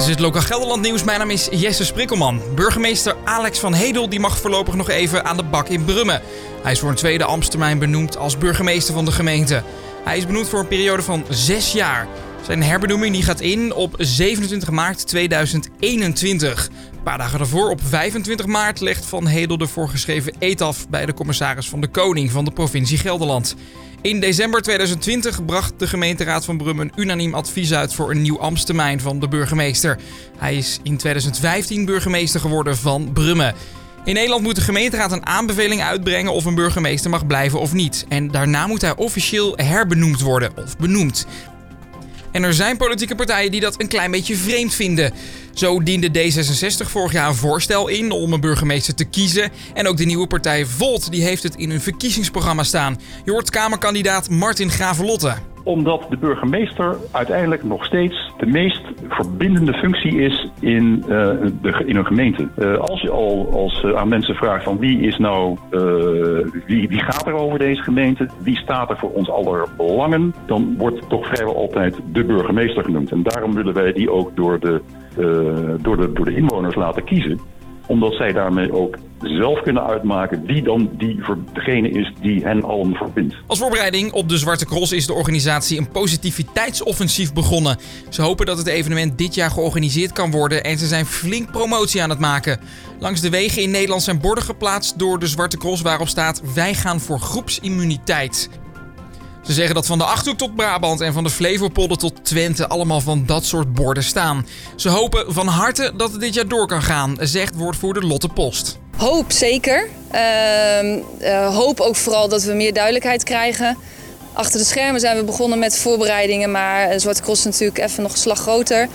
is het Lokaal Gelderland nieuws. Mijn naam is Jesse Sprikkelman. Burgemeester Alex van Hedel die mag voorlopig nog even aan de bak in Brummen. Hij is voor een tweede ambtstermijn benoemd als burgemeester van de gemeente. Hij is benoemd voor een periode van zes jaar. Zijn herbenoeming die gaat in op 27 maart 2021. Een paar dagen daarvoor, op 25 maart, legt Van Hedel de voorgeschreven eet af bij de commissaris van de Koning van de provincie Gelderland. In december 2020 bracht de gemeenteraad van Brummen unaniem advies uit voor een nieuw ambtstermijn van de burgemeester. Hij is in 2015 burgemeester geworden van Brummen. In Nederland moet de gemeenteraad een aanbeveling uitbrengen of een burgemeester mag blijven of niet. En daarna moet hij officieel herbenoemd worden of benoemd. En er zijn politieke partijen die dat een klein beetje vreemd vinden. Zo diende D66 vorig jaar een voorstel in om een burgemeester te kiezen. En ook de nieuwe partij Volt die heeft het in hun verkiezingsprogramma staan. Je hoort Kamerkandidaat Martin Gravelotte omdat de burgemeester uiteindelijk nog steeds de meest verbindende functie is in, uh, de, in een gemeente. Uh, als je al als, uh, aan mensen vraagt van wie is nou, wie, wie gaat er over deze gemeente, wie staat er voor ons aller belangen, dan wordt toch vrijwel altijd de burgemeester genoemd. En daarom willen wij die ook door de, door de, door de inwoners laten kiezen omdat zij daarmee ook zelf kunnen uitmaken wie dan die, degene is die hen allen verbindt. Als voorbereiding op de Zwarte Cross is de organisatie een positiviteitsoffensief begonnen. Ze hopen dat het evenement dit jaar georganiseerd kan worden en ze zijn flink promotie aan het maken. Langs de wegen in Nederland zijn borden geplaatst door de Zwarte Cross waarop staat: Wij gaan voor groepsimmuniteit. Ze zeggen dat van de Achterhoek tot Brabant en van de Flevopolder tot Twente allemaal van dat soort borden staan. Ze hopen van harte dat het dit jaar door kan gaan, zegt woordvoerder Lotte Post. Hoop zeker. Uh, hoop ook vooral dat we meer duidelijkheid krijgen. Achter de schermen zijn we begonnen met voorbereidingen, maar Zwarte Cross is natuurlijk even nog een slag groter.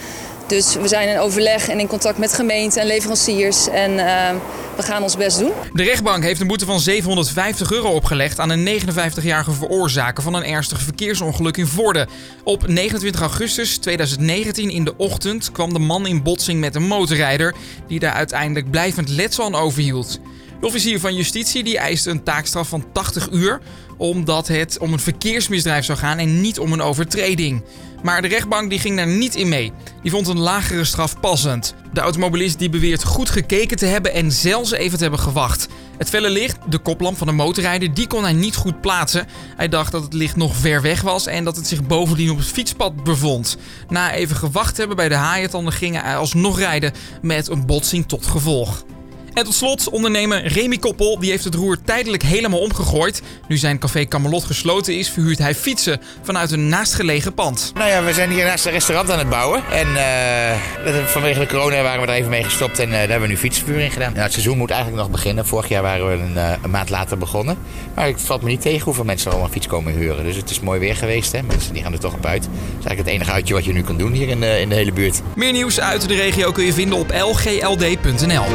Dus we zijn in overleg en in contact met gemeenten en leveranciers. En uh, we gaan ons best doen. De rechtbank heeft een boete van 750 euro opgelegd aan een 59-jarige veroorzaker van een ernstig verkeersongeluk in Vorden. Op 29 augustus 2019 in de ochtend kwam de man in botsing met een motorrijder die daar uiteindelijk blijvend letsel aan overhield. De officier van justitie die eiste een taakstraf van 80 uur, omdat het om een verkeersmisdrijf zou gaan en niet om een overtreding. Maar de rechtbank die ging daar niet in mee. Die vond een lagere straf passend. De automobilist die beweert goed gekeken te hebben en zelfs even te hebben gewacht. Het felle licht, de koplamp van de motorrijder, die kon hij niet goed plaatsen. Hij dacht dat het licht nog ver weg was en dat het zich bovendien op het fietspad bevond. Na even gewacht hebben bij de haaientanden ging hij alsnog rijden met een botsing tot gevolg. En tot slot, ondernemer Remy Koppel die heeft het roer tijdelijk helemaal omgegooid. Nu zijn café Camelot gesloten is, verhuurt hij fietsen vanuit een naastgelegen pand. Nou ja, we zijn hier naast een restaurant aan het bouwen. En uh, vanwege de corona waren we er even mee gestopt en uh, daar hebben we nu fietsverhuring gedaan. Nou, het seizoen moet eigenlijk nog beginnen. Vorig jaar waren we een, uh, een, maand later begonnen. Maar het valt me niet tegen hoeveel mensen er allemaal fiets komen huren. Dus het is mooi weer geweest. Hè? Mensen die gaan er toch op uit. Dat is eigenlijk het enige uitje wat je nu kan doen hier in de, in de hele buurt. Meer nieuws uit de regio kun je vinden op lgld.nl.